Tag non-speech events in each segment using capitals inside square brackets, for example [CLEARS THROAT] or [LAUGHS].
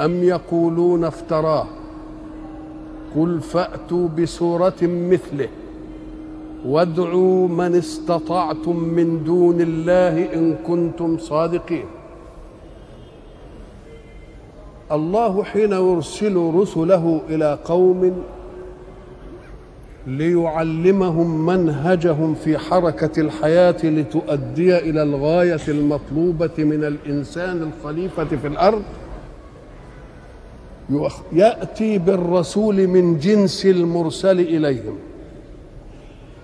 أم يقولون افتراه؟ قل فأتوا بسورة مثله. وادعوا من استطعتم من دون الله إن كنتم صادقين. الله حين يرسل رسله إلى قوم ليعلمهم منهجهم في حركة الحياة لتؤدي إلى الغاية المطلوبة من الإنسان الخليفة في الأرض يأتي بالرسول من جنس المرسل إليهم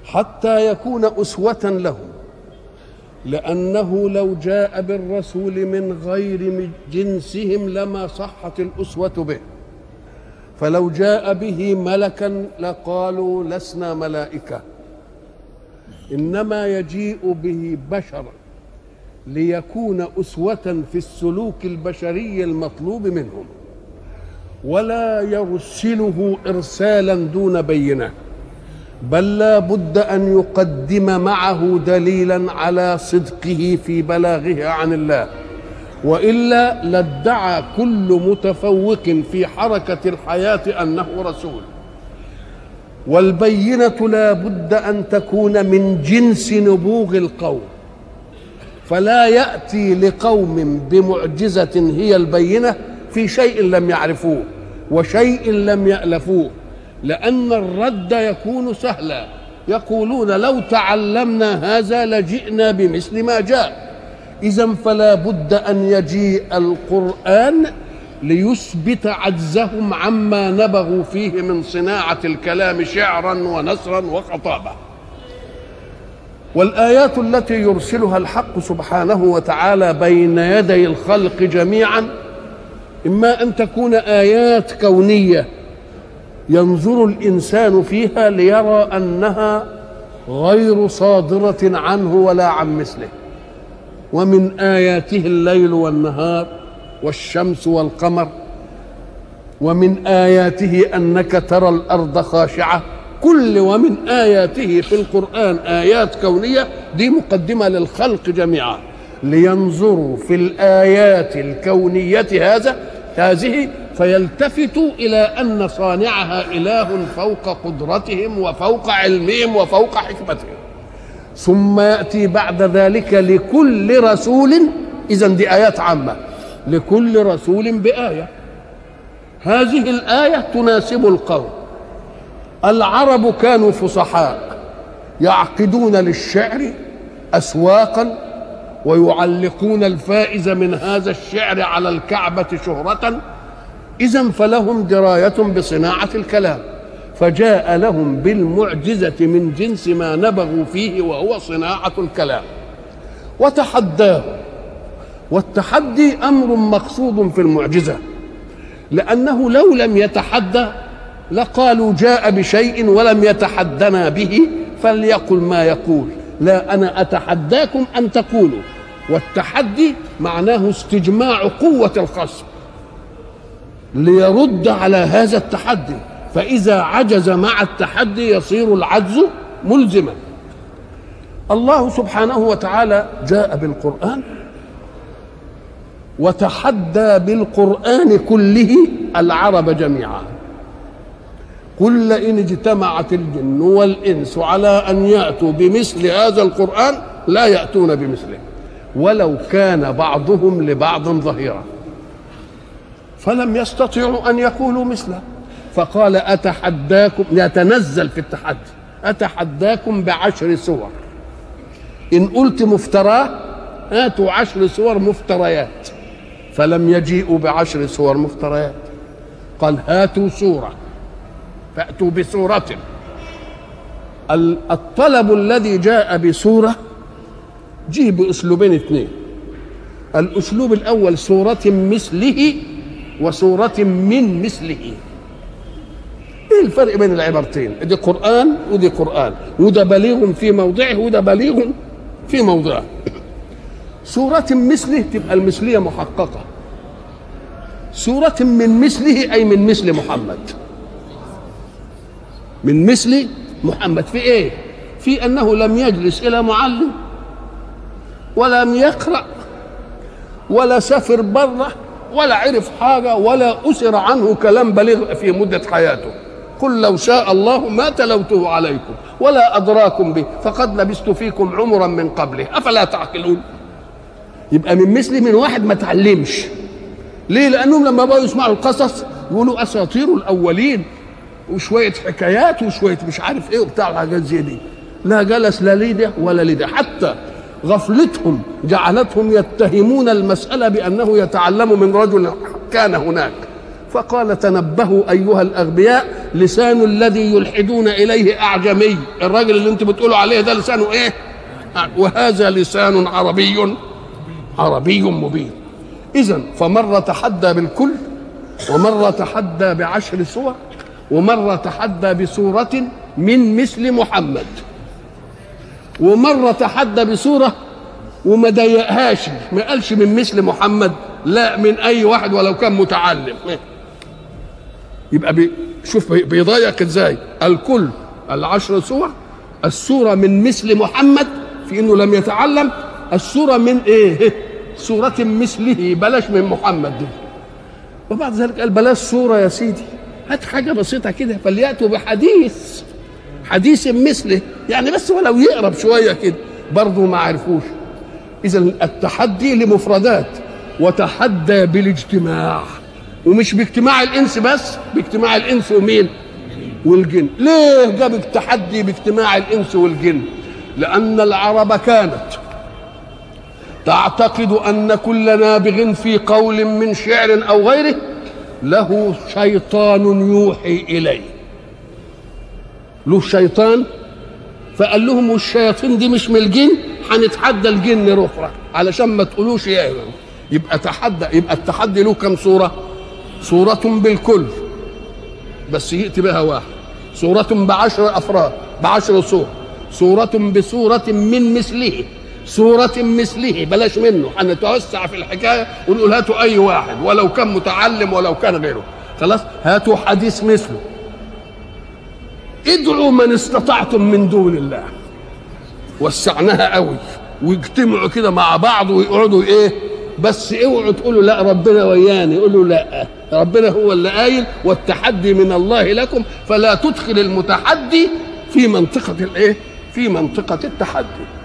حتى يكون أسوة لهم لأنه لو جاء بالرسول من غير جنسهم لما صحت الأسوة به فلو جاء به ملكا لقالوا لسنا ملائكة. إنما يجيء به بشرا ليكون أسوة في السلوك البشري المطلوب منهم. ولا يرسله إرسالا دون بينة بل لا بد أن يقدم معه دليلا على صدقه في بلاغه عن الله. وإلا لادعى كل متفوق في حركة الحياة أنه رسول. والبينة لا بد أن تكون من جنس نبوغ القوم. فلا يأتي لقوم بمعجزة هي البينة في شيء لم يعرفوه وشيء لم يألفوه لأن الرد يكون سهلا. يقولون لو تعلمنا هذا لجئنا بمثل ما جاء. إذا فلا بد أن يجيء القرآن ليثبت عجزهم عما نبغوا فيه من صناعة الكلام شعرا ونثرا وخطابة والآيات التي يرسلها الحق سبحانه وتعالى بين يدي الخلق جميعا إما أن تكون آيات كونية ينظر الإنسان فيها ليرى أنها غير صادرة عنه ولا عن مثله ومن آياته الليل والنهار والشمس والقمر ومن آياته أنك ترى الأرض خاشعة كل ومن آياته في القرآن آيات كونية دي مقدمة للخلق جميعا. لينظروا في الآيات الكونية هذا هذه فيلتفتوا إلى أن صانعها إله فوق قدرتهم وفوق علمهم وفوق حكمتهم. ثم يأتي بعد ذلك لكل رسول إذا دي آيات عامة لكل رسول بآية. هذه الآية تناسب القوم. العرب كانوا فصحاء يعقدون للشعر أسواقا ويعلقون الفائز من هذا الشعر على الكعبة شهرة إذا فلهم دراية بصناعة الكلام فجاء لهم بالمعجزة من جنس ما نبغوا فيه وهو صناعة الكلام. وتحداه والتحدي أمر مقصود في المعجزة لأنه لو لم يتحدى لقالوا جاء بشيء ولم يتحدنا به فليقل ما يقول. لا أنا أتحداكم أن تقولوا. والتحدي معناه استجماع قوة الخصم. ليرد على هذا التحدي. فإذا عجز مع التحدي يصير العجز ملزما. الله سبحانه وتعالى جاء بالقرآن وتحدى بالقرآن كله العرب جميعا. قل لئن اجتمعت الجن والإنس على أن يأتوا بمثل هذا القرآن لا يأتون بمثله. ولو كان بعضهم لبعض ظهيرا. فلم يستطيعوا أن يقولوا مثله. فقال أتحداكم يتنزل في التحدي. أتحداكم بعشر سور. إن قلت مفتراه هاتوا عشر سور مفتريات. فلم يجيئوا بعشر سور مفتريات. قال هاتوا سورة. فأتوا بسورة. الطلب الذي جاء بسورة جه بأسلوبين اثنين. الأسلوب الأول سورة مثله وسورة من مثله. إيه الفرق بين العبارتين؟ دي قرآن ودي قرآن. وده بليغ في موضعه وده بليغ في موضعه. سورة مثله تبقى المثلية محققة. سورة من مثله أي من مثل محمد. من مثل محمد. في إيه؟ في أنه لم يجلس إلى معلم ولم يقرأ ولا سافر بره ولا عرف حاجة ولا أسر عنه كلام بليغ في مدة حياته. قل لو شاء الله ما تلوته عليكم ولا أدراكم به فقد لبست فيكم عمرا من قبله. أفلا تعقلون؟ يبقى من مثل من واحد ما تعلمش. ليه؟ لأنهم لما بقوا يسمعوا القصص يقولوا أساطير الأولين. وشوية حكايات وشوية مش عارف إيه وبتاع حاجات زي دي. لا جلس لا لده ولا لده حتى غفلتهم جعلتهم يتهمون المسألة بأنه يتعلم من رجل كان هناك. فقال تنبهوا أيها الأغبياء لسان الذي يلحدون إليه أعجمي. الراجل اللي أنتم بتقولوا عليه ده لسانه إيه؟ وهذا لسان عربي عربي مبين. إذا فمرة تحدى بالكل ومرة تحدى بعشر سور. ومرة تحدى بسورة من مثل محمد. ومرة تحدى بسورة وما ضيقهاش ما قالش من مثل محمد لا من أي واحد ولو كان متعلم. يبقى بي شوف بيضيق إزاي؟ الكل العشر سور السورة من مثل محمد في إنه لم يتعلم السورة من إيه؟ سورة مثله بلاش من محمد. دي وبعد ذلك قال بلاش سورة يا سيدي. هات حاجة بسيطة كده فليأتوا بحديث حديث مثله. يعني بس ولو يقرب شوية كده برضه ما عرفوش. إذا التحدي لمفردات وتحدى بالاجتماع. ومش باجتماع الإنس بس باجتماع الإنس ومين؟ والجن. ليه جاب التحدي باجتماع الإنس والجن؟ لأن العرب كانت تعتقد أن كل نابغ في قول من شعر أو غيره له شيطان يوحي إليه. له شيطان؟ فقال لهم والشياطين دي مش من الجن هنتحدى الجن أخرى علشان ما تقولوش يا يبقى تحدى يبقى التحدي له كم صورة؟ صورة بالكل. بس يأتي بها واحد. صورة بعشر أفراد بعشر صور. صورة بصورة من مثله. صورة مثله بلاش منه. هنتوسع في الحكاية ونقول هاتوا أي واحد ولو كان متعلم ولو كان غيره. خلاص؟ هاتوا حديث مثله. ادعوا من استطعتم من دون الله. وسعناها قوي. ويجتمعوا كده مع بعض ويقعدوا إيه؟ بس اوعوا تقولوا لا ربنا وياني يقولوا لا ربنا هو اللي قايل والتحدي من الله لكم. فلا تدخل المتحدي في منطقة الإيه؟ في منطقة التحدي.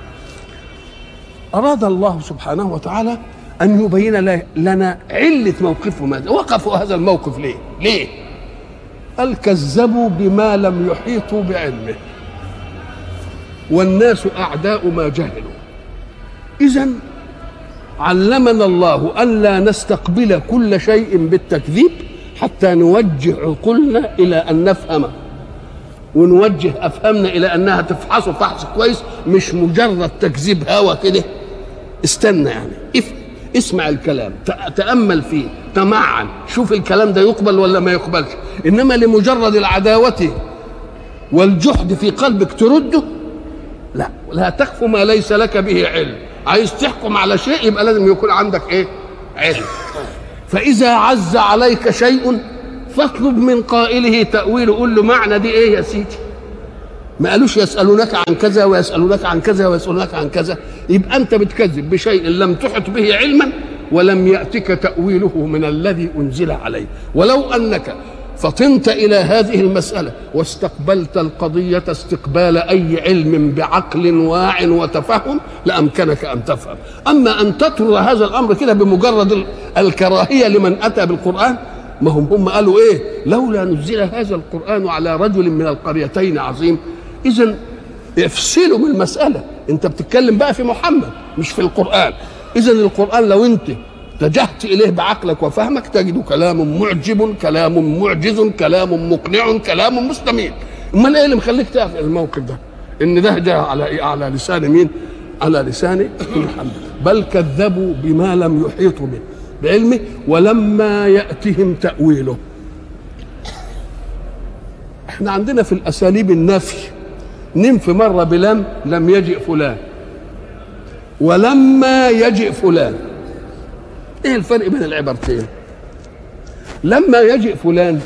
أراد الله سبحانه وتعالى أن يبين لنا علة موقفه ماذا. وقفوا هذا الموقف ليه؟ ليه؟ قال كذبوا بما لم يحيطوا بعلمه. والناس أعداء ما جهلوا. إذا علمنا الله أن لا نستقبل كل شيء بالتكذيب حتى نوجه عقولنا إلى أن نفهمه ونوجه أفهامنا إلى أنها تفحصه فحص كويس مش مجرد تكذيب هوى كده. استنى يعني. اسمع الكلام. تأمل فيه. تمعن. شوف الكلام ده يقبل ولا ما يقبلش. إنما لمجرد العداوة والجحد في قلبك ترده لا. لا تخف ما ليس لك به علم. عايز تحكم على شيء يبقى لازم يكون عندك إيه؟ علم. فإذا عز عليك شيء فاطلب من قائله تأويله قول له معنى دي إيه يا سيدي؟ ما قالوش يسألونك عن كذا ويسألونك عن كذا ويسألونك عن كذا. يبقى أنت بتكذب بشيء لم تحط به علما ولم يأتك تأويله من الذي أنزل عليه. ولو أنك فطنت إلى هذه المسألة واستقبلت القضية استقبال أي علم بعقل واع وتفهم لأمكنك أن تفهم. أما أن تطرد هذا الأمر كده بمجرد الكراهية لمن أتى بالقرآن ما هم هم قالوا إيه؟ لولا نزل هذا القرآن على رجل من القريتين عظيم إذا افصلوا من المسألة. أنت بتتكلم بقى في محمد مش في القرآن. إذا القرآن لو أنت اتجهت إليه بعقلك وفهمك تجد كلام معجب كلام معجز كلام مقنع كلام مستميت. أمال إيه اللي مخليك تعرف الموقف ده؟ إن ده جاء على إيه؟ على لسان مين؟ على لسان محمد. بل كذبوا بما لم يحيطوا به بعلمه ولما يأتهم تأويله. إحنا عندنا في الأساليب النفي ننفي مرة بلم لم يجئ فلان. ولما يجئ فلان. إيه الفرق بين العبارتين لما يجئ فلان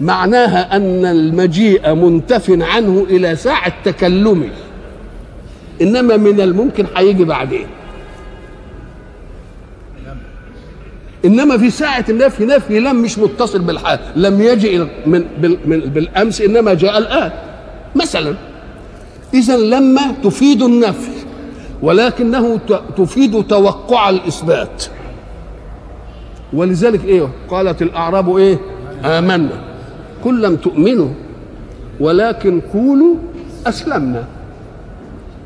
معناها أن المجيء منتف عنه إلى ساعة تكلمه. إنما من الممكن هيجي بعدين. إنما في ساعة النفي نفي لم مش متصل بالحال لم يجئ من بالأمس إنما جاء الآن. مثلا اذا لما تفيد النفي ولكنه تفيد توقع الإثبات. ولذلك إيه؟ قالت الأعراب إيه؟ آمنا. كل لم تؤمنوا ولكن قولوا أسلمنا.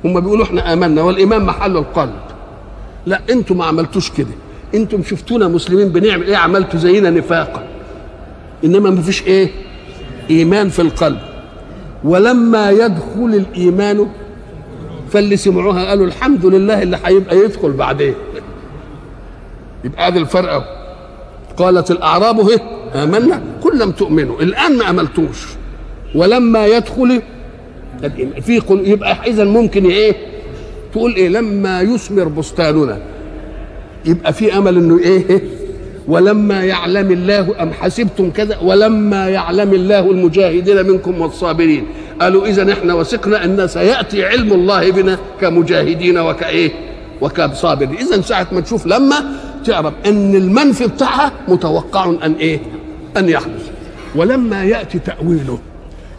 هم بيقولوا إحنا آمنا والايمان محل القلب. لا أنتم ما عملتوش كده. أنتم شفتونا مسلمين بنعمل إيه؟ عملتوا زينا نفاقا. انما ما فيش إيه؟ ايمان في القلب. ولما يدخل الايمان فاللي سمعوها قالوا الحمد لله اللي هيبقى يدخل بعدين. يبقى هذا الفرق قالت الأعراب هي آمنا؟ كل لم تؤمنوا. الآن ما املتوش ولما يدخل في يبقى اذا ممكن إيه؟ تقول إيه؟ لما يثمر بستاننا. يبقى في أمل إنه إيه؟ ولما يعلم الله أم حسبتم كذا ولما يعلم الله المجاهدين منكم والصابرين. قالوا اذا إحنا وثقنا أن سيأتي علم الله بنا كمجاهدين وكإيه؟ وكصابرين. اذا ساعة ما تشوف لما تعرف إن المنفي بتاعها متوقع أن إيه؟ أن يحدث. ولما يأتي تأويله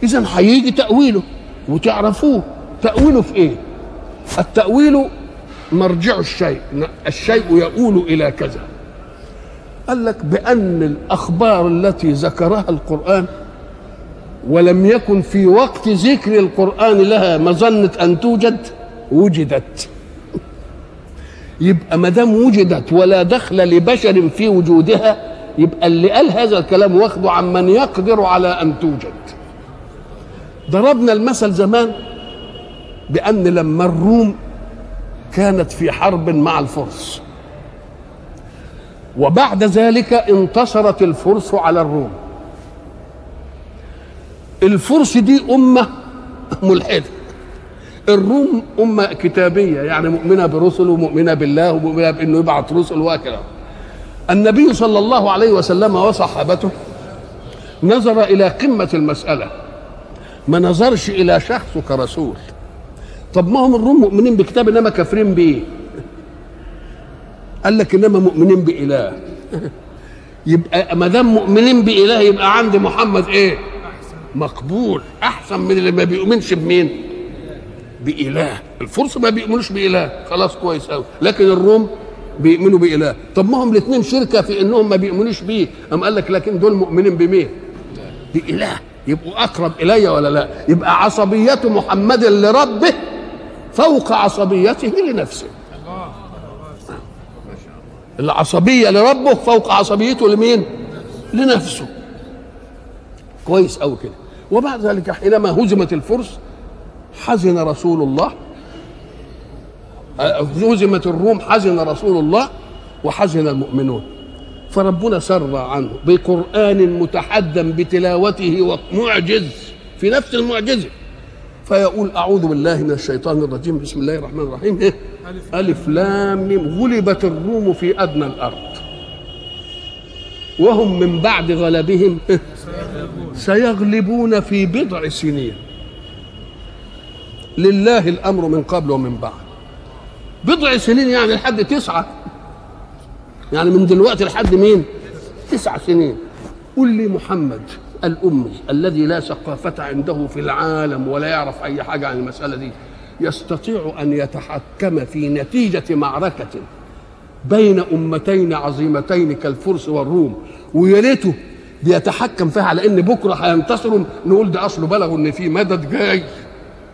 اذا هيجي تأويله وتعرفوه. تأويله في إيه؟ التأويل مرجع الشيء. الشيء يؤول إلى كذا. قال لك بأن الأخبار التي ذكرها القرآن ولم يكن في وقت ذكر القرآن لها مظنه أن توجد وجدت. يبقى ما دام وجدت ولا دخل لبشر في وجودها يبقى اللي قال هذا الكلام واخده عمن يقدر على أن توجد. ضربنا المثل زمان بأن لما الروم كانت في حرب مع الفرس. وبعد ذلك انتصرت الفرس على الروم. الفرس دي أمة [LAUGHS] ملحدة. الروم أمة كتابية يعني مؤمنة برسل ومؤمنة بالله ومؤمنة بأنه يبعث رسل وهكذا. النبي صلى الله عليه وسلم وصحابته نظر إلى قمة المسألة. ما نظرش إلى شخصه كرسول طب ما هم الروم مؤمنين بكتاب إنما كافرين بيه قال لك إنما مؤمنين بإله. يبقى ما دام مؤمنين بإله يبقى عند محمد إيه؟ مقبول أحسن من اللي ما بيؤمنش بمين؟ بإله. الفرس ما بيؤمنوش بإله. خلاص كويس قوي لكن الروم بيؤمنوا بإله. طب ما هم الاثنين شركة في إنهم ما بيؤمنوش بيه. أم قال لك لكن دول مؤمنين بمين؟ بإله. يبقوا أقرب إلي ولا لا؟ يبقى عصبية محمد لربه فوق عصبيته لنفسه. العصبية لربه فوق عصبيته لمين؟ لنفسه. كويس أوي كده. وبعد ذلك حينما هزمت الفرس حزن رسول الله. هزمت الروم حزن رسول الله وحزن المؤمنون. فربنا سر عنه بقرآن متحدى بتلاوته ومعجز في نفس المعجزة. فيقول أعوذ بالله من الشيطان الرجيم بسم الله الرحمن الرحيم. إيه؟ ألف لام. ميم. غلبت الروم في أدنى الأرض. وهم من بعد غلبهم سيغلبون في بضع سنين. لله الأمر من قبل ومن بعد. بضع سنين يعني لحد تسعة. يعني من دلوقتي لحد مين؟ تسع سنين. قل لي محمد. الامي الذي لا ثقافة عنده في العالم ولا يعرف أي حاجة عن المسألة دي يستطيع أن يتحكم في نتيجة معركة بين أمتين عظيمتين كالفرس والروم ويا ريته بيتحكم فيها على إن بكرة هينتصروا. نقول ده أصله بلغوا إن في مدد جاي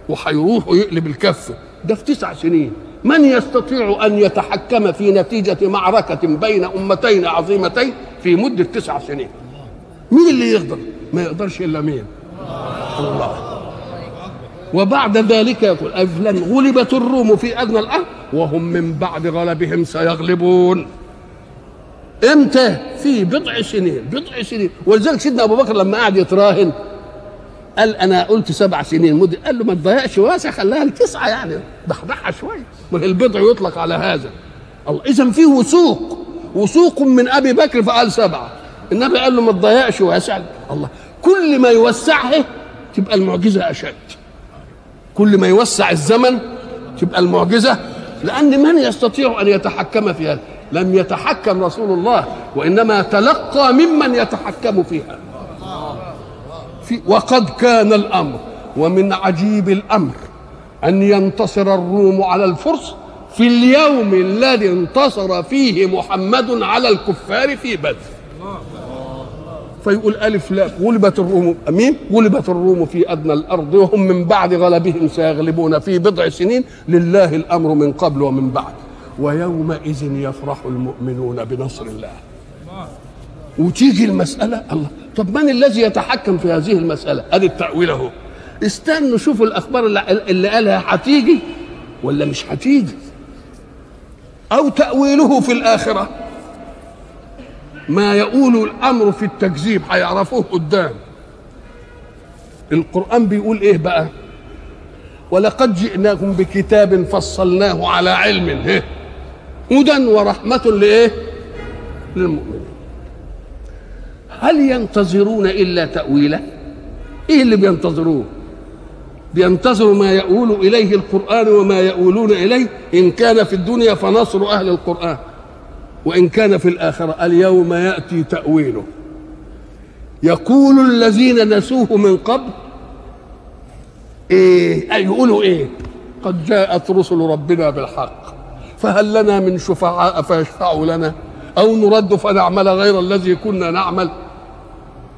وهيروح ويقلب الكفة ده في تسع سنين. من يستطيع أن يتحكم في نتيجة معركة بين أمتين عظيمتين في مدة تسع سنين؟ مين اللي يقدر؟ ما يقدرش إلا مين؟ الله. وبعد ذلك يقول أفلن غلبت الروم في أدنى الأرض وهم من بعد غلبهم سيغلبون. إمتى؟ في بضع سنين بضع سنين. ولذلك سيدنا أبو بكر لما قعد يتراهن قال أنا قلت سبع سنين مد قال له ما تضيعش واسع خليها لتسعة يعني. ضحضحها شوية. ما البضع يطلق على هذا. الله اذا في وثوق. وثوق من أبي بكر فقال سبعة. النبي قال له ما تضيعش واسع. الله. كل ما يوسعه تبقى المعجزة أشد. كل ما يوسع الزمن تبقى المعجزة لأن من يستطيع أن يتحكم في هذا؟ لم يتحكم رسول الله وإنما تلقى ممن يتحكم فيها. في وقد كان الأمر ومن عجيب الأمر أن ينتصر الروم على الفرس في اليوم الذي انتصر فيه محمد على الكفار في بدر. فيقول ألف لا غلبت الروم مين؟ غلبت الروم في أدنى الأرض وهم من بعد غلبهم سيغلبون في بضع سنين. لله الأمر من قبل ومن بعد. ويومئذ يفرح المؤمنون بنصر الله. وتيجي المسألة الله. طب من الذي يتحكم في هذه المسألة؟ أدي التأويل أهو. استنوا شوفوا الأخبار اللي, اللي قالها هتيجي ولا مش هتيجي أو تأويله في الآخرة. ما يقول الأمر في التكذيب هيعرفوه قدام. القرآن بيقول إيه بقى؟ ولقد جئناكم بكتاب فصلناه على علم هدى ورحمة لإيه؟ للمؤمنين. هل ينتظرون إلا تأويله إيه اللي بينتظروه؟ بينتظروا ما يؤول إليه القرآن وما يؤولون إليه إن كان في الدنيا فنصر أهل القرآن. وإن كان في الآخرة اليوم يأتي تأويله. يقول الذين نسوه من قبل إيه؟ أي يقولوا إيه؟ قد جاءت رسل ربنا بالحق فهل لنا من شفعاء فيشفعوا لنا؟ أو نرد فنعمل غير الذي كنا نعمل؟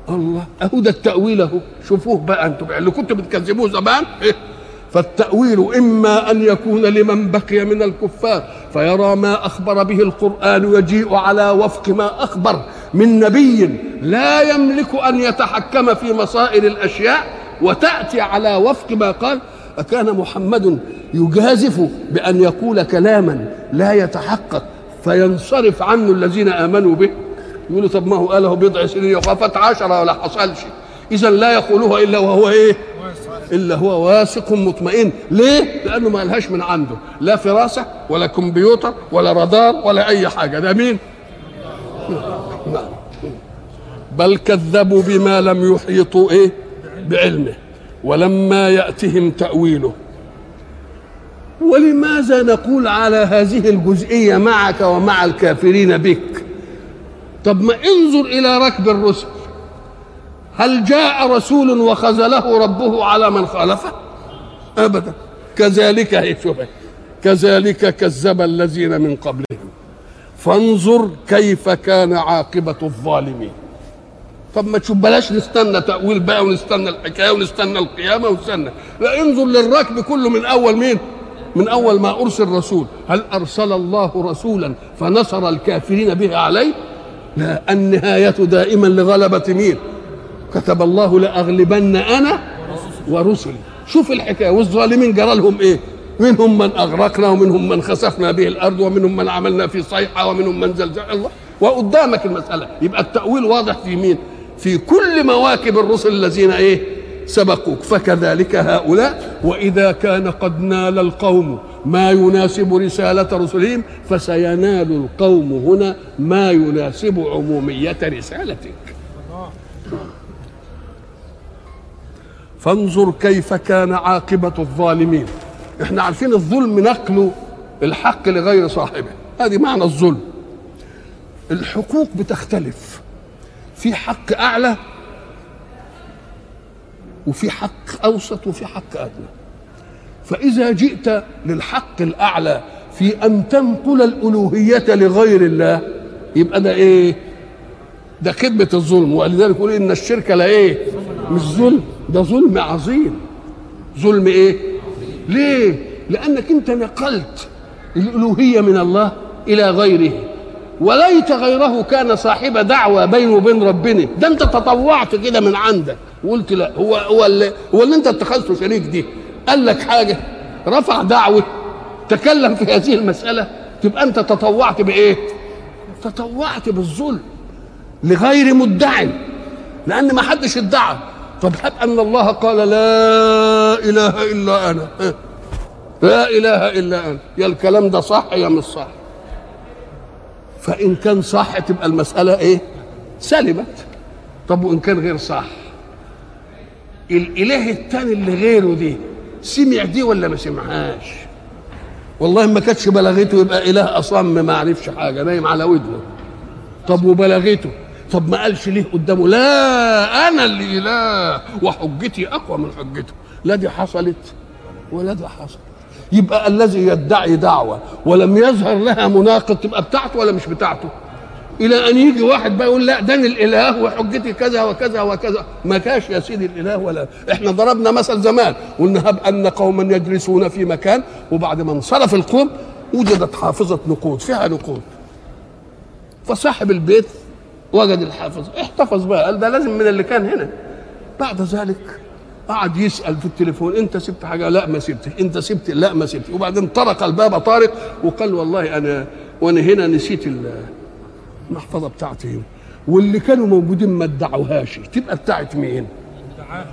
الله أهو ده التأويل أهو. شوفوه بقى أنتم اللي كنتوا بتكذبوه زمان إيه؟ فالتأويل إما أن يكون لمن بقي من الكفار فيرى ما أخبر به القرآن يجيء على وفق ما أخبر من نبي لا يملك أن يتحكم في مصائر الأشياء وتأتي على وفق ما قال. أكان محمد يجازف بأن يقول كلاما لا يتحقق فينصرف عنه الذين آمنوا به. يقولوا طب ما هو قاله بضع سنين وخافت عشرة ولا حصلش؟ إذا لا يقولها إلا وهو إيه؟ إلا هو واثق مطمئن. ليه؟ لأنه ما لهاش من عنده. لا فراسة ولا كمبيوتر ولا رادار ولا أي حاجة. ده مين؟ بل كذبوا بما لم يحيطوا إيه؟ بعلمه. ولما يأتهم تأويله. ولماذا نقول على هذه الجزئية معك ومع الكافرين بك؟ طب ما انظر إلى ركب الرسل. هل جاء رسول وخذله ربه على من خالفه؟ أبدا. كذلك كذلك كذب الذين من قبلهم. فانظر كيف كان عاقبة الظالمين. طب ما تشوف بلاش نستنى تأويل بقى ونستنى الحكاية ونستنى القيامة ونستنى. لا انظر للركب كله من أول مين؟ من أول ما أرسل رسول هل أرسل الله رسولا فنصر الكافرين به عليه؟ لا النهاية دائما لغلبة مين؟ كتب الله لأغلبن أنا ورسلي. شوف الحكاية والظالمين جرى لهم إيه؟ منهم من أغرقنا ومنهم من خسفنا به الأرض ومنهم من عملنا في صيحة ومنهم من زلزال الله. وقدامك المسألة. يبقى التأويل واضح في مين؟ في كل مواكب الرسل الذين إيه؟ سبقوك. فكذلك هؤلاء. وإذا كان قد نال القوم ما يناسب رسالة رسلهم فسينال القوم هنا ما يناسب عمومية رسالتك. فانظر كيف كان عاقبة الظالمين. إحنا عارفين الظلم نقل الحق لغير صاحبه. هذه معنى الظلم. الحقوق بتختلف. في حق أعلى وفي حق أوسط وفي حق أدنى. فإذا جئت للحق الأعلى في أن تنقل الألوهية لغير الله يبقى ده إيه؟ ده خدمة الظلم. ولذلك يقول إن الشرك لا إيه مش ظلم ده ظلم عظيم. ظلم إيه؟ ليه؟ لأنك أنت نقلت الألوهية من الله إلى غيره. وليت غيره كان صاحب دعوة بينه وبين ربنا. ده أنت تطوعت كده من عندك. وقلت لا هو هو اللي هو اللي أنت اتخذته شريك دي. قال لك حاجة؟ رفع دعوة. تكلم في هذه المسألة. تبقى أنت تطوعت بإيه؟ تطوعت بالظلم لغير مدعي. لأن ما حدش ادعى. طب هب ان الله قال لا اله الا أنا. لا اله الا أنا. يا الكلام ده صح يا مش صح؟ فإن كان صح تبقى المسألة إيه؟ سلمت. طب وإن كان غير صح؟ الإله التاني اللي غيره دي سمع دي ولا ما سمعهاش؟ والله ما كانتش بلغته يبقى إله أصم ما عرفش حاجة نايم على ودنه. طب وبلغته؟ طب ما قالش ليه قدامه؟ لا أنا اللي اله وحجتي أقوى من حجته. لا دي حصلت ولا دي حصلت. يبقى الذي يدعي دعوة ولم يظهر لها مناقض تبقى بتاعته ولا مش بتاعته؟ إلى أن يجي واحد بقى يقول لا ده أنا الإله وحجتي كذا وكذا وكذا. ما كاش يا سيدي الإله ولا. إحنا ضربنا مثل زمان. قلنا هب أن قوما يجلسون في مكان وبعد ما انصرف القوم وجدت حافظة نقود فيها نقود. فصاحب البيت وجد الحافظ. احتفظ بقى قال ده لازم من اللي كان هنا. بعد ذلك قعد يسأل في التليفون أنت سبت حاجة؟ لا ما سبتش. أنت سبت؟ لا ما سبت وبعدين طرق الباب طارق وقال والله أنا وأنا هنا نسيت المحفظة بتاعتي. واللي كانوا موجودين ما ادعوهاش. تبقى بتاعت مين؟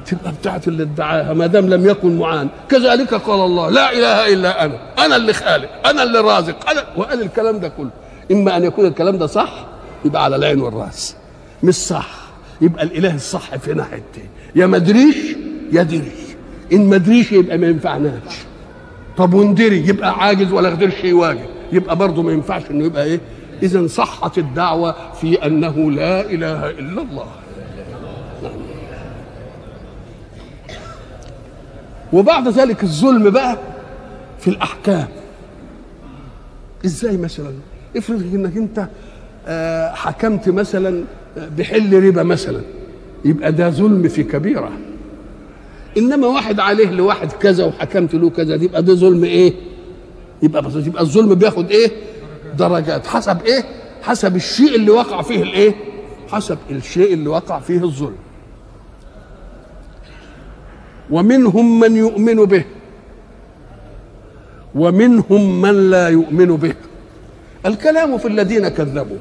تبقى بتاعت اللي ادعاها ما دام لم يكن معان. كذلك قال الله لا إله إلا أنا. أنا اللي خالق. أنا اللي رازق. أنا وقال الكلام ده كله. إما أن يكون الكلام ده صح يبقى على العين والرأس. مش صح. يبقى الإله الصح في ناحيتين يا مدريش يا دري إن مدريش يبقى ما ينفعناش. طب وندري؟ يبقى عاجز ولا قدرش يواجه يبقى برضه ما ينفعش إنه يبقى إيه؟ اذا صحت الدعوة في أنه لا إله إلا الله. وبعد ذلك الظلم بقى في الأحكام. إزاي مثلا؟ افرض إنك أنت حكمت مثلا بحل ربا مثلا. يبقى ده ظلم في كبيرة. إنما واحد عليه لواحد كذا وحكمت له كذا دي يبقى ده ظلم إيه؟ يبقى بس يبقى الظلم بياخد إيه؟ درجات. حسب إيه؟ حسب الشيء اللي وقع فيه الإيه؟ حسب الشيء اللي وقع فيه الظلم. ومنهم من يؤمن به. ومنهم من لا يؤمن به. الكلام في الذين كذبوا.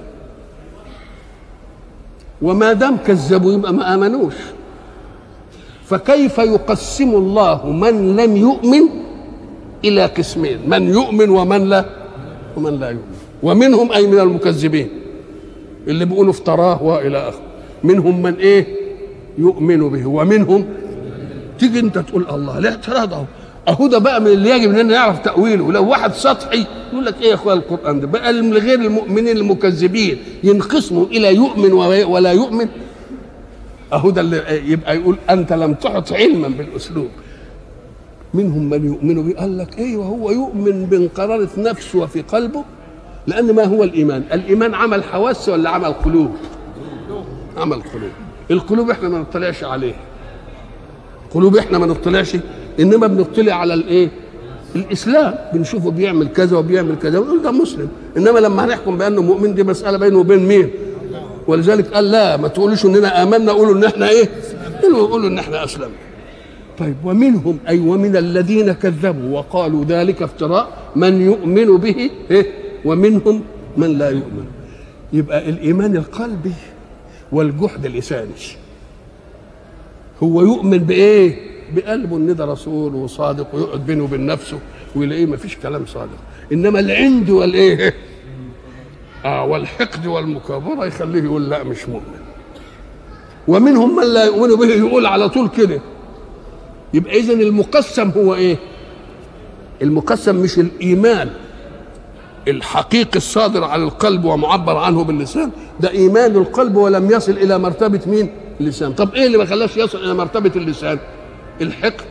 وما دام كذبوا يبقى ما آمنوش. فكيف يقسم الله من لم يؤمن إلى قسمين؟ من يؤمن ومن لا ومن لا يؤمن. ومنهم أي من المكذبين؟ اللي بيقولوا افتراه وإلى اخره منهم من إيه؟ يؤمن به. ومنهم تيجي أنت تقول الله الاعتراض اهو أهو ده بقى من اللي يجب إننا نعرف تأويله. لو واحد سطحي يقول لك إيه يا أخويا القرآن ده؟ بقى من غير المؤمنين المكذبين ينقسموا إلى يؤمن ولا يؤمن؟ أهو ده اللي يبقى يقول أنت لم تحط علما بالأسلوب. منهم من يؤمن به قال لك إيه وهو يؤمن بانقرارة نفسه وفي قلبه؟ لأن ما هو الإيمان؟ الإيمان عمل حواس ولا عمل قلوب؟ عمل قلوب. القلوب إحنا ما نطلعش عليه. قلوب إحنا ما نطلعش إنما بنطلع على الإيه؟ الإسلام. بنشوفه بيعمل كذا وبيعمل كذا. ونقول ده مسلم. إنما لما هنحكم بأنه مؤمن دي مسألة بينه وبين مين؟ ولذلك قال لا ما تقولوش إننا آمنا قولوا إن إحنا إيه؟ قولوا إن إحنا أسلمنا. طيب ومنهم أي ومن الذين كذبوا وقالوا ذلك افتراء من يؤمن به إيه؟ ومنهم من لا يؤمن. يبقى الإيمان القلبي والجحد اللساني هو يؤمن بإيه؟ بقلبه ان ده رسول وصادق ويقعد بينه وبين نفسه ويلاقيه ما فيش كلام صادق. إنما العند والإيه؟ آه والحقد والمكابرة يخليه يقول لا مش مؤمن. ومنهم من لا يؤمن به يقول على طول كده. يبقى اذا المقسم هو إيه؟ المقسم مش الإيمان. الحقيقي الصادر على القلب ومعبر عنه باللسان ده إيمان القلب ولم يصل إلى مرتبة مين؟ اللسان. طب إيه اللي ما خلاش يصل إلى مرتبة اللسان؟ الحقد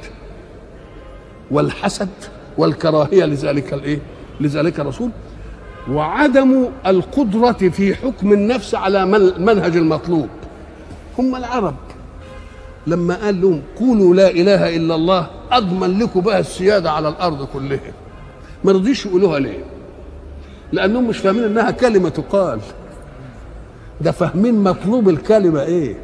والحسد والكراهية لذلك الإيه؟ لذلك الرسول. وعدم القدرة في حكم النفس على منهج المطلوب. هم العرب. لما قال لهم قولوا لا إله إلا الله أضمن لكم بقى السيادة على الأرض كلها. ما رضيش يقولوها ليه؟ لأنهم مش فاهمين إنها كلمة تقال. ده فاهمين مطلوب الكلمة إيه؟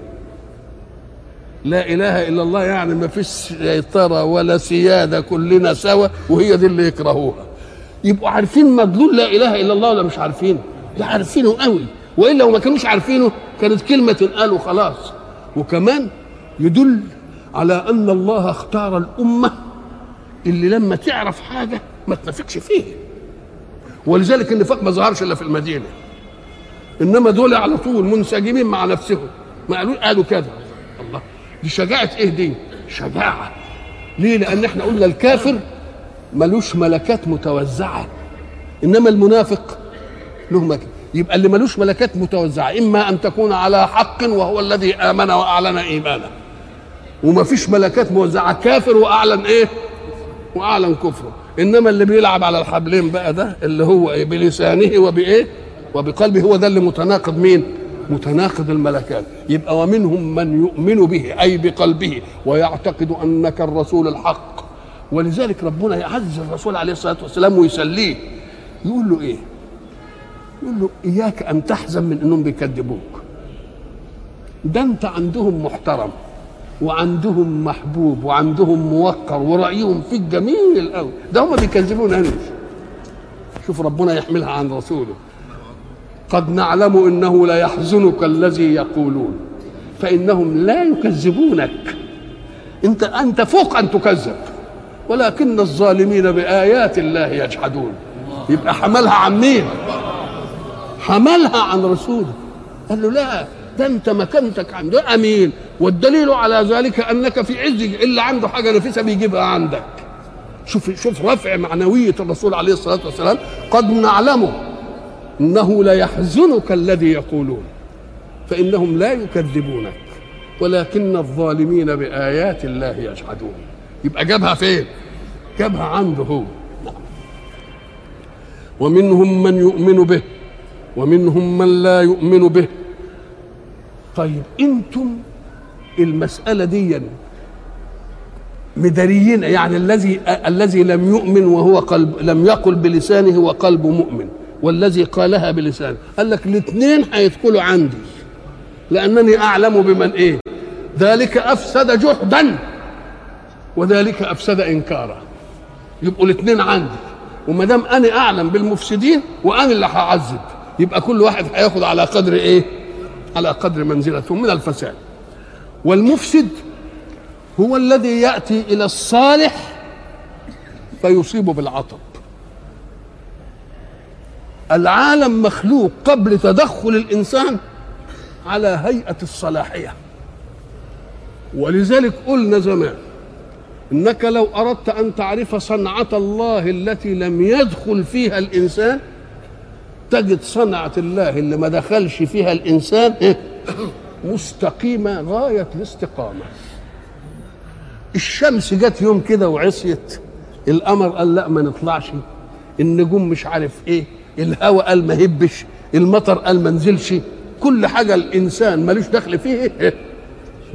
لا إله إلا الله يعني ما فيش سيطرة ولا سيادة كلنا سوا وهي دي اللي يكرهوها. يبقوا عارفين مدلول لا إله إلا الله ولا مش عارفين ده عارفينه قوي. وإلا لو ما كانوش عارفينه كانت كلمة تنقال وخلاص. وكمان يدل على أن الله اختار الأمة اللي لما تعرف حاجة ما تنافقش فيه ولذلك النفاق ما ظهرش إلا في المدينة. إنما دول على طول منسجمين مع نفسهم. ما قالوا قالوا كذا دي شجاعة إيه دي؟ شجاعة. ليه؟ لأن إحنا قلنا الكافر ملوش ملكات متوزعة. إنما المنافق له ملكات يبقى اللي ملوش ملكات متوزعة إما أن تكون على حق وهو الذي آمن وأعلن إيمانه. وما فيش ملكات موزعة. كافر وأعلن إيه؟ وأعلن كفره. إنما اللي بيلعب على الحبلين بقى ده اللي هو إيه بلسانه وبإيه؟ وبقلبه هو ده اللي متناقض مين؟ متناقض الملكات. يبقى ومنهم من يؤمن به أي بقلبه ويعتقد أنك الرسول الحق. ولذلك ربنا يعزز الرسول عليه الصلاة والسلام ويسليه. يقول له إيه؟ يقول له إياك أن تحزن من إنهم بيكذبوك. ده أنت عندهم محترم وعندهم محبوب وعندهم موقر ورأيهم فيك جميل قوي ده هم بيكذبون أنا شوف ربنا يحملها عن رسوله. قد نعلم إنه لا يحزنك الذي يقولون فإنهم لا يكذبونك. أنت أنت فوق أن تكذب ولكن الظالمين بآيات الله يجحدون. يبقى حملها عن مين؟ حملها عن رسوله قال له لا ده أنت مكانتك عنده أمين والدليل على ذلك أنك في عز اللي عنده حاجة نفيسة بيجيبها عندك. شوف شوف رفع معنوية الرسول عليه الصلاة والسلام قد نعلمه. إنه لا يحزنك الذي يقولون فإنهم لا يكذبونك ولكن الظالمين بآيات الله يجحدون. يبقى جابها فين؟ جابها عنده. هو ومنهم من يؤمن به ومنهم من لا يؤمن به. طيب أنتم المسألة دي مداريين يعني الذي الذي لم يؤمن وهو قلب لم يقل بلسانه وقلبه مؤمن. والذي قالها بلسانه قال لك الاثنين هيدخلوا عندي. لأنني أعلم بمن إيه. ذلك أفسد جحدا. وذلك أفسد إنكارا. يبقوا الاثنين عندي. وما دام أنا أعلم بالمفسدين وأنا اللي هعذب. يبقى كل واحد هياخد على قدر إيه. على قدر منزلته من الفساد. والمفسد هو الذي يأتي إلى الصالح فيصيبه بالعطب العالم مخلوق قبل تدخل الإنسان على هيئة الصلاحية. ولذلك قلنا زمان إنك لو أردت أن تعرف صنعة الله التي لم يدخل فيها الإنسان تجد صنعة الله اللي ما دخلش فيها الإنسان مستقيمة غاية الاستقامة. الشمس جت يوم كده وعصيت القمر قال لا ما نطلعش النجوم مش عارف إيه الهواء قال ما هبش المطر قال ما نزلش. كل حاجة الإنسان ملوش دخل فيه إيه؟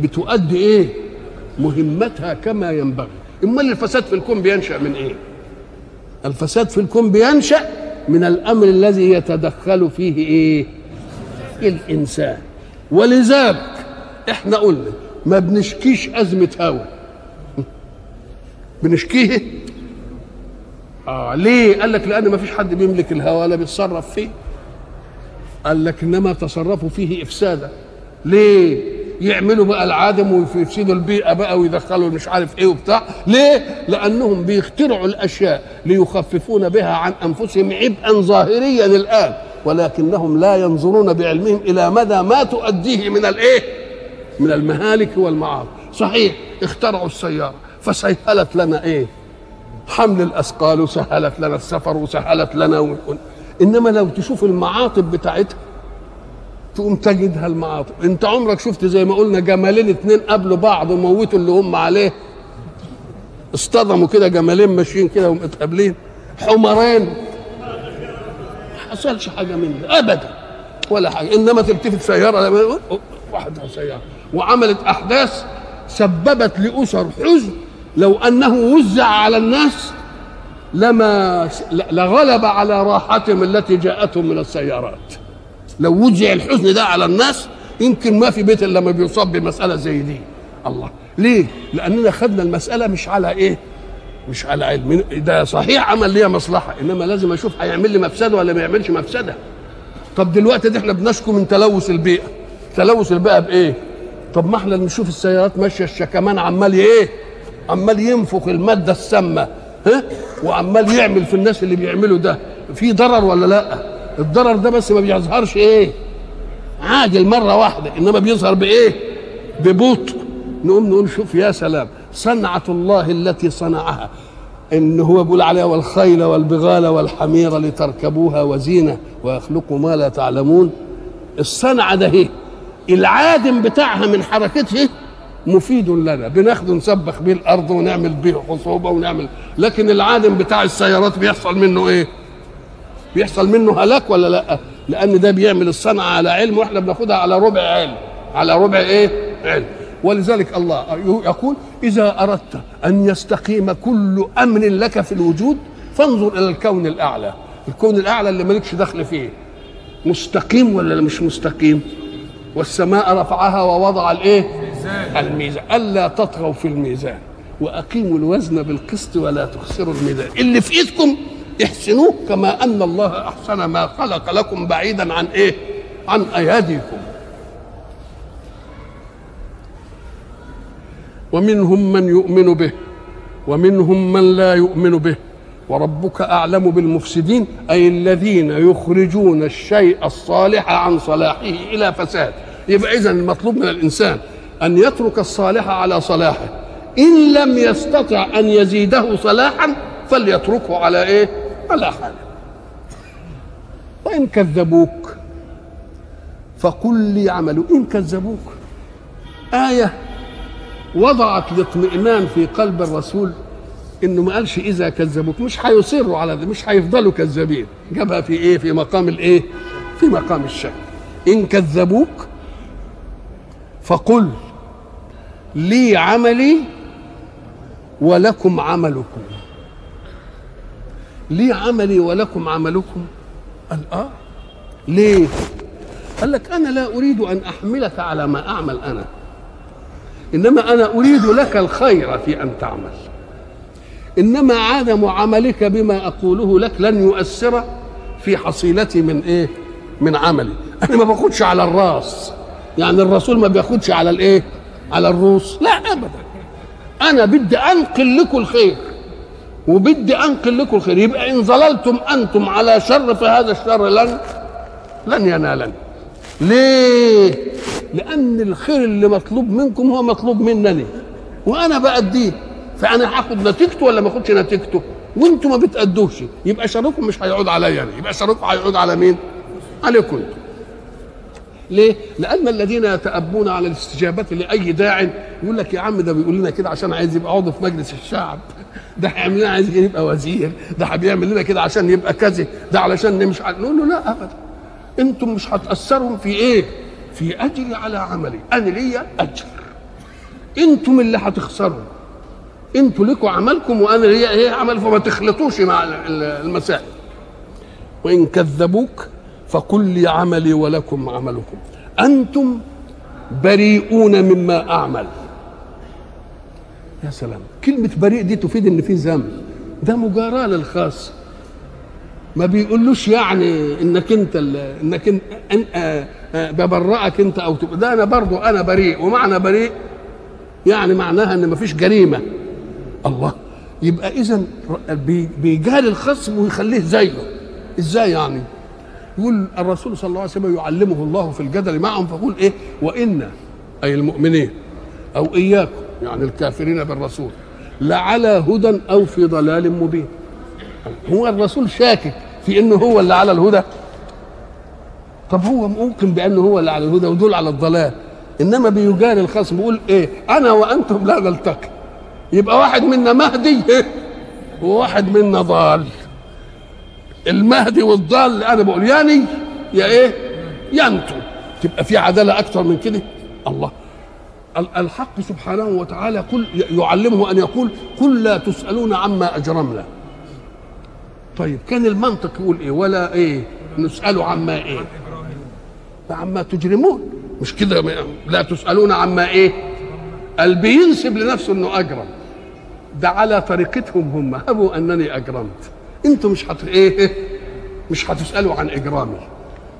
بتؤدي إيه؟ مهمتها كما ينبغي. إمال الفساد في الكون بينشأ من إيه؟ الفساد في الكون بينشأ من الأمر الذي يتدخل فيه إيه؟ الإنسان. ولذلك إحنا قلنا ما بنشكيش أزمة هوى بنشكيه آه ليه؟ قال لك لأن ما فيش حد بيملك الهوى ولا بيتصرف فيه. قال لك إنما تصرفوا فيه إفسادا. ليه؟ يعملوا بقى العدم ويفسدوا البيئة بقى ويدخلوا مش عارف إيه وبتاع. ليه؟ لأنهم بيخترعوا الأشياء ليخففون بها عن أنفسهم عبئا ظاهريا الآن. ولكنهم لا ينظرون بعلمهم إلى مدى ما تؤديه من الإيه؟ من المهالك والمعاصي صحيح اخترعوا السيارة فسهلت لنا إيه؟ حمل الأثقال وسهلت لنا السفر وسهلت لنا و... إنما لو تشوف المعاطب بتاعتها تقوم تجدها المعاطب أنت عمرك شفت زي ما قلنا جمالين اتنين قابلوا بعض وموتوا اللي هم عليه؟ اصطدموا كده جمالين ماشيين كده ومتقابلين. حمرين. ما حصلش حاجة من ده ابدا. ولا حاجة. إنما تلتفت سيارة واحدة سيارة. وعملت أحداث سببت لأسر حزن. لو أنه وزع على الناس لما لغلب على راحتهم التي جاءتهم من السيارات. لو وزع الحزن ده على الناس يمكن ما في بيت إلا لما بيصاب بمسألة زي دي. الله. ليه؟ لأننا خدنا المسألة مش على إيه؟ مش على علم. ده صحيح عمل ليا مصلحة إنما لازم أشوف هيعمل لي مفسدة ولا ما يعملش مفسدة. طب دلوقتي دي إحنا بنشكو من تلوث البيئة. تلوث البيئة بإيه؟ طب ما إحنا نشوف السيارات ماشية الشكمان عمال إيه؟ عمال ينفخ المادة السامة ها؟ وعمال يعمل في الناس اللي بيعملوا ده. في ضرر ولا لا؟ الضرر ده بس ما بيظهرش إيه؟ عاجل مره واحدة. إنما بيظهر بإيه؟ ببطء. نقوم نقول شوف يا سلام صنعة الله التي صنعها. إن هو بيقول عليها والخيل والبغال والحمير لتركبوها وزينة ويخلق ما لا تعلمون. الصنعة ده هي العادم بتاعها من حركته مفيد لنا. بناخده نسبخ بيه الأرض ونعمل بيه خصوبة ونعمل. لكن العادم بتاع السيارات بيحصل منه إيه؟ بيحصل منه هلاك ولا لأ؟ لأن ده بيعمل الصنعة على علم وإحنا بناخدها على ربع علم. على ربع إيه؟ علم. ولذلك الله يقول إذا أردت أن يستقيم كل أمر لك في الوجود فانظر إلى الكون الأعلى. الكون الأعلى اللي مالكش دخل فيه. مستقيم ولا مش مستقيم؟ والسماء رفعها ووضع الإيه؟ الميزان. ألا تطغوا في الميزان وأقيموا الوزن بالقسط ولا تخسروا الميزان. اللي في إيدكم احسنوه كما أن الله أحسن ما خلق لكم بعيدا عن إيه؟ عن أياديكم. ومنهم من يؤمن به ومنهم من لا يؤمن به. وربك أعلم بالمفسدين أي الذين يخرجون الشيء الصالح عن صلاحه إلى فساد. يبقى اذا المطلوب من الإنسان أن يترك الصالح على صلاحه. إن لم يستطع أن يزيده صلاحا فليتركه على إيه؟ على حاله. وإن كذبوك فقل لي عملوا. إن كذبوك. آية وضعت الاطمئنان في قلب الرسول إنه ما قالش إذا كذبوك. مش هيصروا على ده مش هيفضلوا كذابين. جابها في إيه؟ في مقام الإيه؟ في مقام الشك. إن كذبوك فقل لي عملي ولكم عملكم. لي عملي ولكم عملكم. قال آه. ليه؟ قال لك أنا لا أريد أن أحملك على ما أعمل أنا. إنما أنا أريد لك الخير في أن تعمل. إنما عدم عملك بما أقوله لك لن يؤثر في حصيلتي من إيه؟ من عملي. أنا ما باخدش على الراس. يعني الرسول ما بياخدش على الإيه؟ على الروس؟ لا ابدا. أنا بدي أنقل لكم الخير. وبدي أنقل لكم الخير. يبقى إن ظللتم أنتم على شر فهذا الشر لن لن ينالني ليه؟ لأن الخير اللي مطلوب منكم هو مطلوب منني. وأنا بأديه. فأنا هاخد نتيجته ولا ما اخدش نتيجته؟ وأنتم ما بتأدوش. يبقى شركم مش هيعود عليا. يعني يبقى شركم هيعود على مين؟ عليكم أنتم. ليه؟ لأن الذين يتأبون على الاستجابة لأي داع يقول لك يا عم ده بيقول لنا كده عشان عايز يبقى عضو في مجلس الشعب. ده هيعمل لنا عايز يبقى وزير ده بيعمل لنا كده عشان يبقى كذا ده علشان نمشي نقول له لا أبدا. أنتم مش هتأثروا في إيه؟ في أجري على عملي. أنا ليا أجر. أنتم اللي هتخسروا. أنتوا لكم عملكم وأنا ليا إيه عمل فما تخلطوش مع المسائل. وإن كذبوك فقل لي عملي ولكم عملكم. أنتم بريئون مما أعمل. يا سلام. كلمة بريء دي تفيد إن في ذنب. ده مجاراة للخاص. ما بيقولوش يعني إنك أنت إنك انت أن آه آه ببرئك أنت أو تبقى ده أنا برضو أنا بريء. ومعنى بريء يعني معناها إن ما فيش جريمة. الله. يبقى اذا بيجاري الخصم ويخليه زيه. إزاي يعني؟ يقول الرسول صلى الله عليه وسلم يعلمه الله في الجدل معهم فيقول إيه؟ وإن أي المؤمنين أو إياكم يعني الكافرين بالرسول لعلى هدى أو في ضلال مبين. هو الرسول شاكك في إنه هو اللي على الهدى؟ طب هو ممكن بأنه هو اللي على الهدى ودول على الضلال؟ إنما بيجاري الخصم بيقول إيه؟ أنا وأنتم لا نلتقي. يبقى واحد منا مهدي وواحد منا ضال. المهدي والضال اللي أنا بقول يعني يا إيه؟ يا أنتم. تبقى في عدالة أكثر من كده؟ الله. الحق سبحانه وتعالى كل يعلمه أن يقول قل لا تسألون عما أجرمنا. طيب كان المنطق يقول إيه؟ ولا إيه؟ نساله عما إيه؟ عما تجرمون. مش كده لا تسألون عما إيه؟ قال بينسب لنفسه إنه أجرم. ده على طريقتهم هم. هبوا أنني أجرمت. أنتوا مش هت إيه مش هتسالوا عن إجرامي.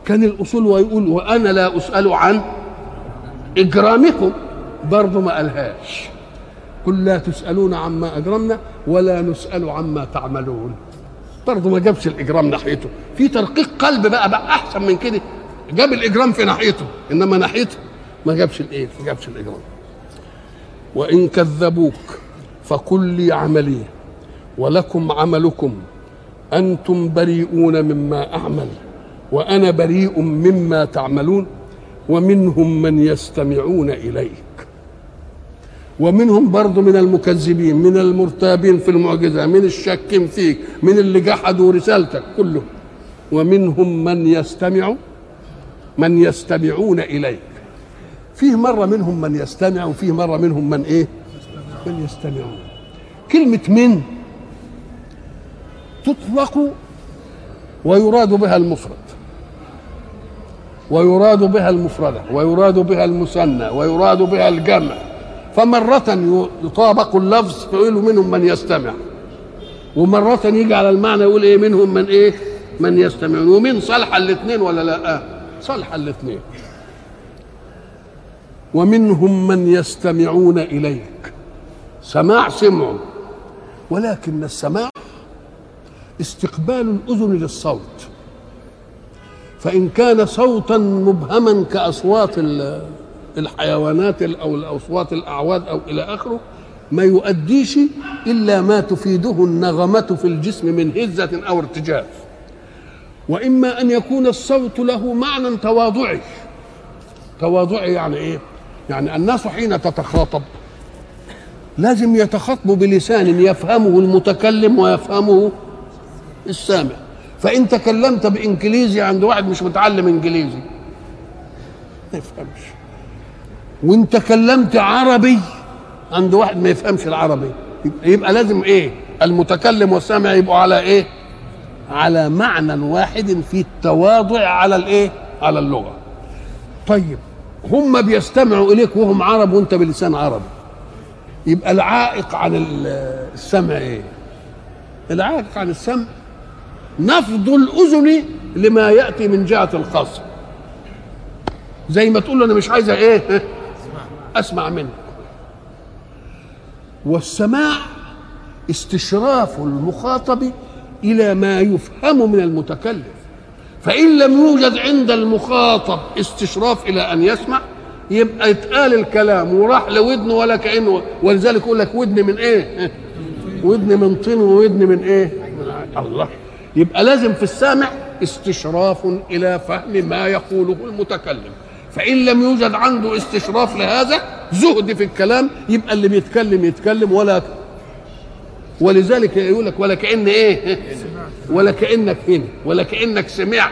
كان الأصول ويقول وأنا لا أسأل عن إجرامكم. برضه ما قالهاش. قل لا تسألون عما أجرمنا ولا نسأل عما تعملون. برضه ما جابش الإجرام ناحيته. في ترقيق قلب بقى بقى أحسن من كده. جاب الإجرام في ناحيته إنما ناحيته ما جابش الإيه ما جابش الإجرام. وإن كذبوك فقل لي عملي ولكم عملكم. أنتم بريئون مما أعمل وأنا بريء مما تعملون ومنهم من يستمعون إليك. ومنهم برضه من المكذبين من المرتابين في المعجزة من الشاكين فيك من اللي جحدوا رسالتك كله. ومنهم من يستمع من يستمعون إليك. فيه مرة منهم من يستمع وفيه مرة منهم من إيه؟ من يستمعون. كلمة من؟ تطلق ويراد بها المفرد. ويراد بها المفردة ويراد بها المثنى ويراد بها الجمع. فمرة يطابق اللفظ فيقول منهم من يستمع. ومرة يجي على المعنى يقول إيه منهم من إيه من يستمعون ومن صالحة الاثنين ولا لا؟ آه صالحة الاثنين. ومنهم من يستمعون إليك. سماع سمع ولكن السماع استقبال الأذن للصوت. فإن كان صوتا مبهما كأصوات الحيوانات أو الأصوات الأعواد أو إلى آخره ما يؤديش إلا ما تفيده النغمة في الجسم من هزة أو ارتجاف وإما أن يكون الصوت له معنى تواضعي. تواضعي يعني إيه؟ يعني الناس حين تتخاطب لازم يتخاطبوا بلسان يفهمه المتكلم ويفهمه السامع. فإن تكلمت بإنجليزي عند واحد مش متعلم إنجليزي. ما يفهمش. وإن تكلمت عربي عند واحد ما يفهمش العربي. يبقى, لازم إيه؟ المتكلم والسامع يبقوا على إيه؟ على معنى واحد في التواضع على الإيه؟ على اللغة. طيب هم بيستمعوا إليك وهم عرب وأنت بلسان عربي يبقى العائق عن السمع إيه؟ العائق عن السمع نفض الأذن لما يأتي من جهة الخصم زي ما تقول أنا مش عايزة إيه؟ [LAUGHS] أسمع منك. والسماع استشراف المخاطب إلى ما يفهم من المتكلم. فإن لم يوجد عند المخاطب استشراف إلى أن يسمع يبقى يتقال الكلام وراح لودنه ولا كأنه ولذلك يقول لك ودن من إيه؟ [LAUGHS] ودن من طين وودن من إيه؟ الله. يبقى لازم في السامع استشراف إلى فهم ما يقوله المتكلم. فإن لم يوجد عنده استشراف لهذا زهد في الكلام يبقى اللي بيتكلم يتكلم ولا ولذلك يقول لك ولا كأن إيه؟ ولا كأنك هنا ولا كأنك سمعت.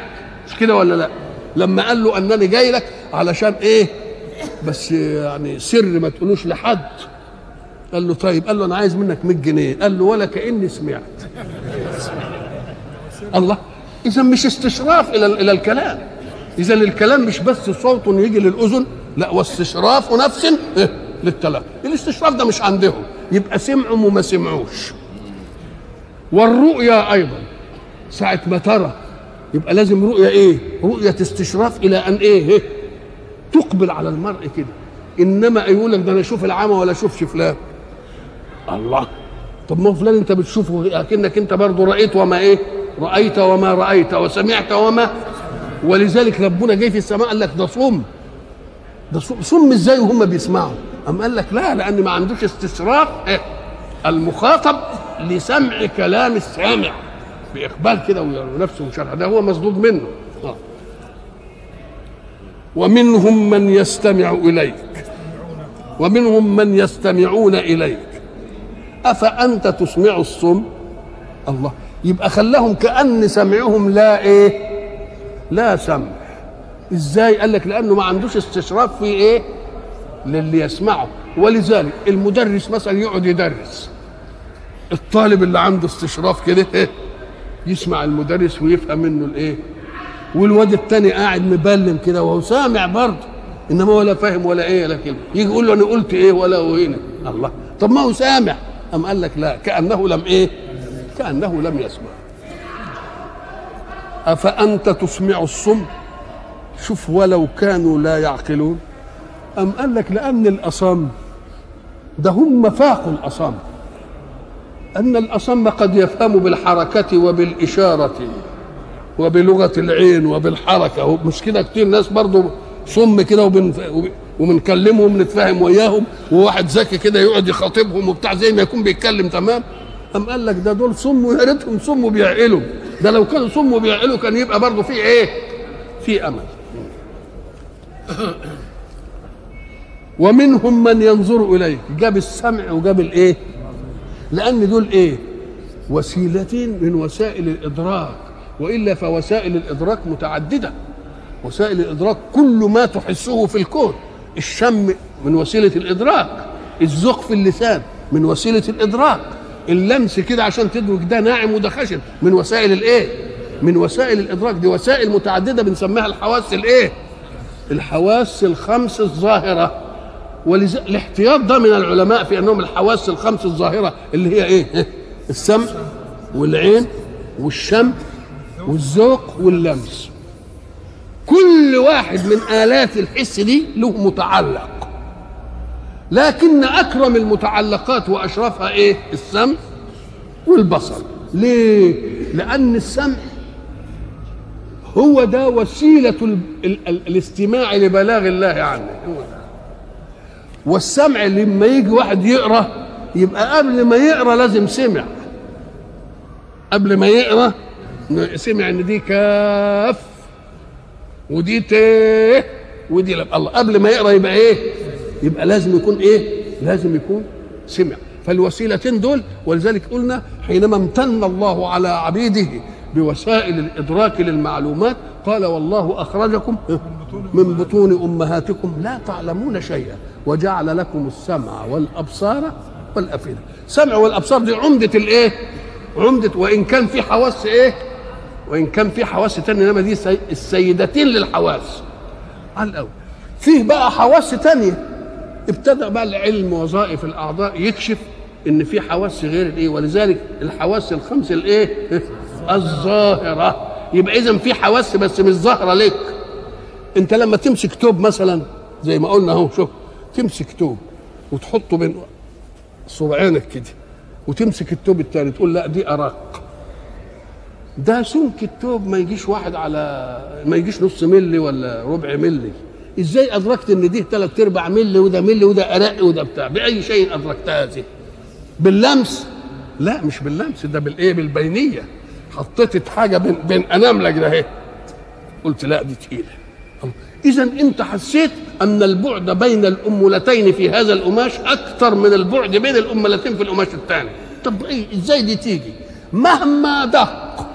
مش كده ولا لا؟ لما قال له أنني جاي لك علشان إيه؟ بس يعني سر ما تقولوش لحد. قال له طيب قال له أنا عايز منك 100 جنيه. قال له ولا كأني سمعت. الله. إذا مش استشراف إلى إلى الكلام. إذا الكلام مش بس صوت يجي للأذن لا واستشراف نفس إيه؟ للتلقي. الاستشراف ده مش عندهم. يبقى سمعوا وما سمعوش. والرؤيا أيضا. ساعة ما ترى يبقى لازم رؤيا إيه؟ رؤية استشراف إلى أن إيه, إيه؟ تقبل على المرء كده. إنما يقول لك ده أنا أشوف العمى ولا أشوفش فلان. الله. طب ما هو فلان أنت بتشوفه أكنك أنت برضه رأيت وما إيه؟ رأيت وما رأيت وسمعت وما. ولذلك ربنا جاي في السماء قال لك ده صم ده صم, إزاي وهم بيسمعوا؟ أم قال لك لا لأن ما عندوش استشراف إيه؟ المخاطب لسمع كلام السامع بإقبال كده ونفسه وشرح. ده هو مصدود منه. آه. ومنهم من يستمع إليك. ومنهم من يستمعون إليك. أفأنت تسمع الصم الله. يبقى خلاهم كأن سمعهم لا إيه؟ لا سمع. إزاي؟ قال لك لأنه ما عندوش استشراف في إيه؟ للي يسمعه. ولذلك المدرس مثلا يقعد يدرس. الطالب اللي عنده استشراف كده إيه؟ يسمع المدرس ويفهم منه الإيه؟ والواد التاني قاعد مبلم كده وهو سامع برضه. إنما ولا فاهم ولا إيه ولا كلمه يجي يقول له أنا قلت إيه ولا هو هنا الله. طب ما هو سامع. أم قال لك لا كأنه لم إيه؟ كأنه لم يسمع. أفأنت تسمع الصم؟ شوف ولو كانوا لا يعقلون. أم قال لك لأن الأصم ده هم فاقوا الأصم. أن الأصم قد يفهم بالحركة وبالإشارة وبلغة العين وبالحركة. مش كده كتير ناس برضو صم كده وبن وبنكلمهم ونتفاهم وياهم وواحد ذكي كده يقعد يخاطبهم وبتاع زي ما يكون بيتكلم تمام؟ أم قال لك ده دول صم ويا ريتهم صم وبيعقلوا ده لو كانوا صم وبيعقلوا كان يبقى برضه في إيه؟ في أمل. [CLEARS THROAT] ومنهم من ينظر اليك جاب السمع وجاب الإيه؟ لأن دول إيه؟ وسيلتين من وسائل الإدراك. وإلا فوسائل الإدراك متعددة. وسائل الإدراك كل ما تحسه في الكون. الشم من وسيلة الإدراك. الذوق في اللسان من وسيلة الإدراك. اللمس كده عشان تدرك ده ناعم وده خشن. من وسائل الايه؟ من وسائل الإدراك. دي وسائل متعددة بنسميها الحواس الايه؟ الحواس الخمس الظاهرة. ولذا الاحتياط ده من العلماء في أنهم الحواس الخمس الظاهرة اللي هي إيه؟ السمع والعين والشم والذوق واللمس. كل واحد من آلات الحس دي له متعلق. لكن أكرم المتعلقات وأشرفها إيه؟ السمع والبصر. ليه؟ لأن السمع هو ده وسيلة ال ال ال الاستماع لبلاغ الله عنه. والسمع لما يجي واحد يقرأ يبقى قبل ما يقرأ لازم سمع. قبل ما يقرأ سمع إن دي كاف ودي ت ودي لب الله قبل ما يقرأ يبقى إيه؟ يبقى لازم يكون إيه؟ لازم يكون سمع. فالوسيلتين دول ولذلك قلنا حينما امتن الله على عبيده بوسائل الإدراك للمعلومات قال والله أخرجكم من بطون أمهاتكم لا تعلمون شيئا وجعل لكم السمع والأبصار والأفئدة. سمع والأبصار دي عمدة الإيه؟ عمدة وإن كان في حواس إيه؟ وإن كان في حواس تانية إنما دي السيدتين للحواس. على الأول. فيه بقى حواس تانية. ابتدى بقى العلم وظائف الأعضاء يكشف إن في حواس غير الإيه. ولذلك الحواس الخمس الإيه؟ [LAUGHS] الظاهرة. يبقى اذا في حواس بس مش ظاهرة لك أنت لما تمسك توب مثلا زي ما قلنا أهو شوف تمسك توب وتحطه بين صبعينك كده وتمسك التوب الثاني تقول لا دي ارق ده سمك التوب ما يجيش واحد على ما يجيش نص ملي ولا ربع ملي إزاي ادركت ان دي ثلاث ارباع ملي وده ملي وده ارق وده بتاع؟ بأي شيء ادركت هذه؟ باللمس؟ لا مش باللمس ده بالإيه؟ بالبينية. حطيت حاجة بين بين اناملك ده قلت لا دي تقيلة. إذا أنت حسيت أن البعد بين الامولتين في هذا القماش أكثر من البعد بين الامولتين في القماش الثاني. طب إيه؟ إزاي دي تيجي؟ مهما دق.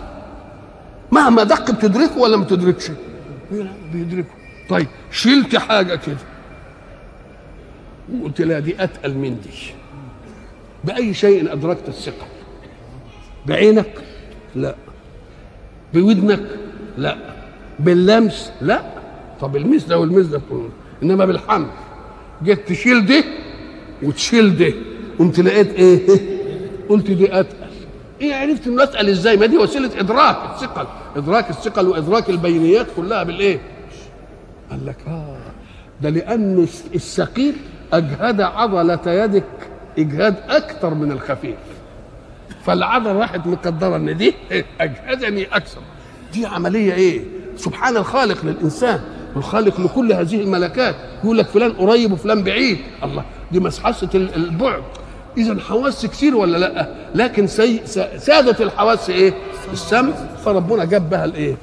مهما دق بتدركه ولا ما بتدركش؟ بيدركه. طيب شلت حاجة كده. وقلت لا دي أتقل من دي. بأي شيء أدركت الثقل بعينك؟ لا. بودنك؟ لا. باللمس؟ لا. طب المس ده والمس ده إنما بالحمل. جيت تشيل ده وتشيل ده قمت لقيت إيه؟ [LAUGHS] قلت دي أتقل. إيه عرفت إنه أتقل إزاي؟ ما دي وسيلة إدراك الثقل إدراك الثقل وإدراك البينيات كلها بالإيه؟ قال لك آه ده لأن الثقيل أجهد عضلة يدك إجهاد أكثر من الخفيف. فالعضلة راحت مقدرة إن دي [LAUGHS] أجهدني أكثر. دي عملية إيه؟ سبحان الخالق للإنسان الخالق لكل هذه الملكات. يقول لك فلان قريب وفلان بعيد. الله دي مسحسه البعد. اذا حواس كتير ولا لأ؟ لكن سي سادة الحواس إيه؟ السمع. فربنا جاب بها الإيه؟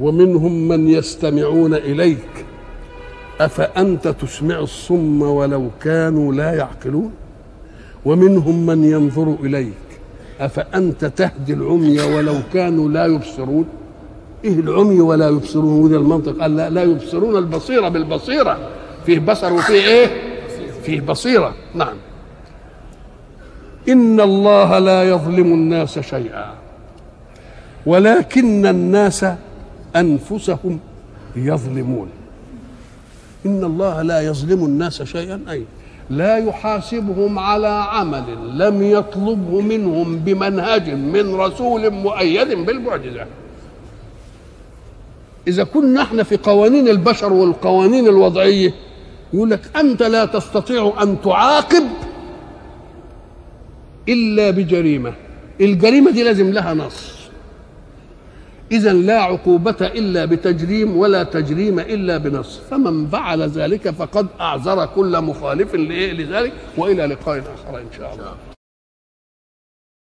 ومنهم من يستمعون إليك أفأنت تسمع الصم ولو كانوا لا يعقلون؟ ومنهم من ينظر إليك أفأنت تهدي العمي ولو كانوا لا يبصرون؟ إيه العمي ولا يبصرون؟ وده المنطق. قال لا لا يبصرون البصيرة بالبصيرة. فيه بصر وفيه إيه؟ فيه بصيرة. نعم. إن الله لا يظلم الناس شيئا ولكن الناس أنفسهم يظلمون. إن الله لا يظلم الناس شيئا أي لا يحاسبهم على عمل لم يطلبه منهم بمنهج من رسول مؤيد بالمعجزة. إذا كنا إحنا في قوانين البشر والقوانين الوضعية يقول لك أنت لا تستطيع أن تعاقب إلا بجريمة. الجريمة دي لازم لها نص. إذا لا عقوبة إلا بتجريم ولا تجريم إلا بنص. فمن فعل ذلك فقد أعذر كل مخالف لذلك وإلى لقاء آخر إن شاء الله.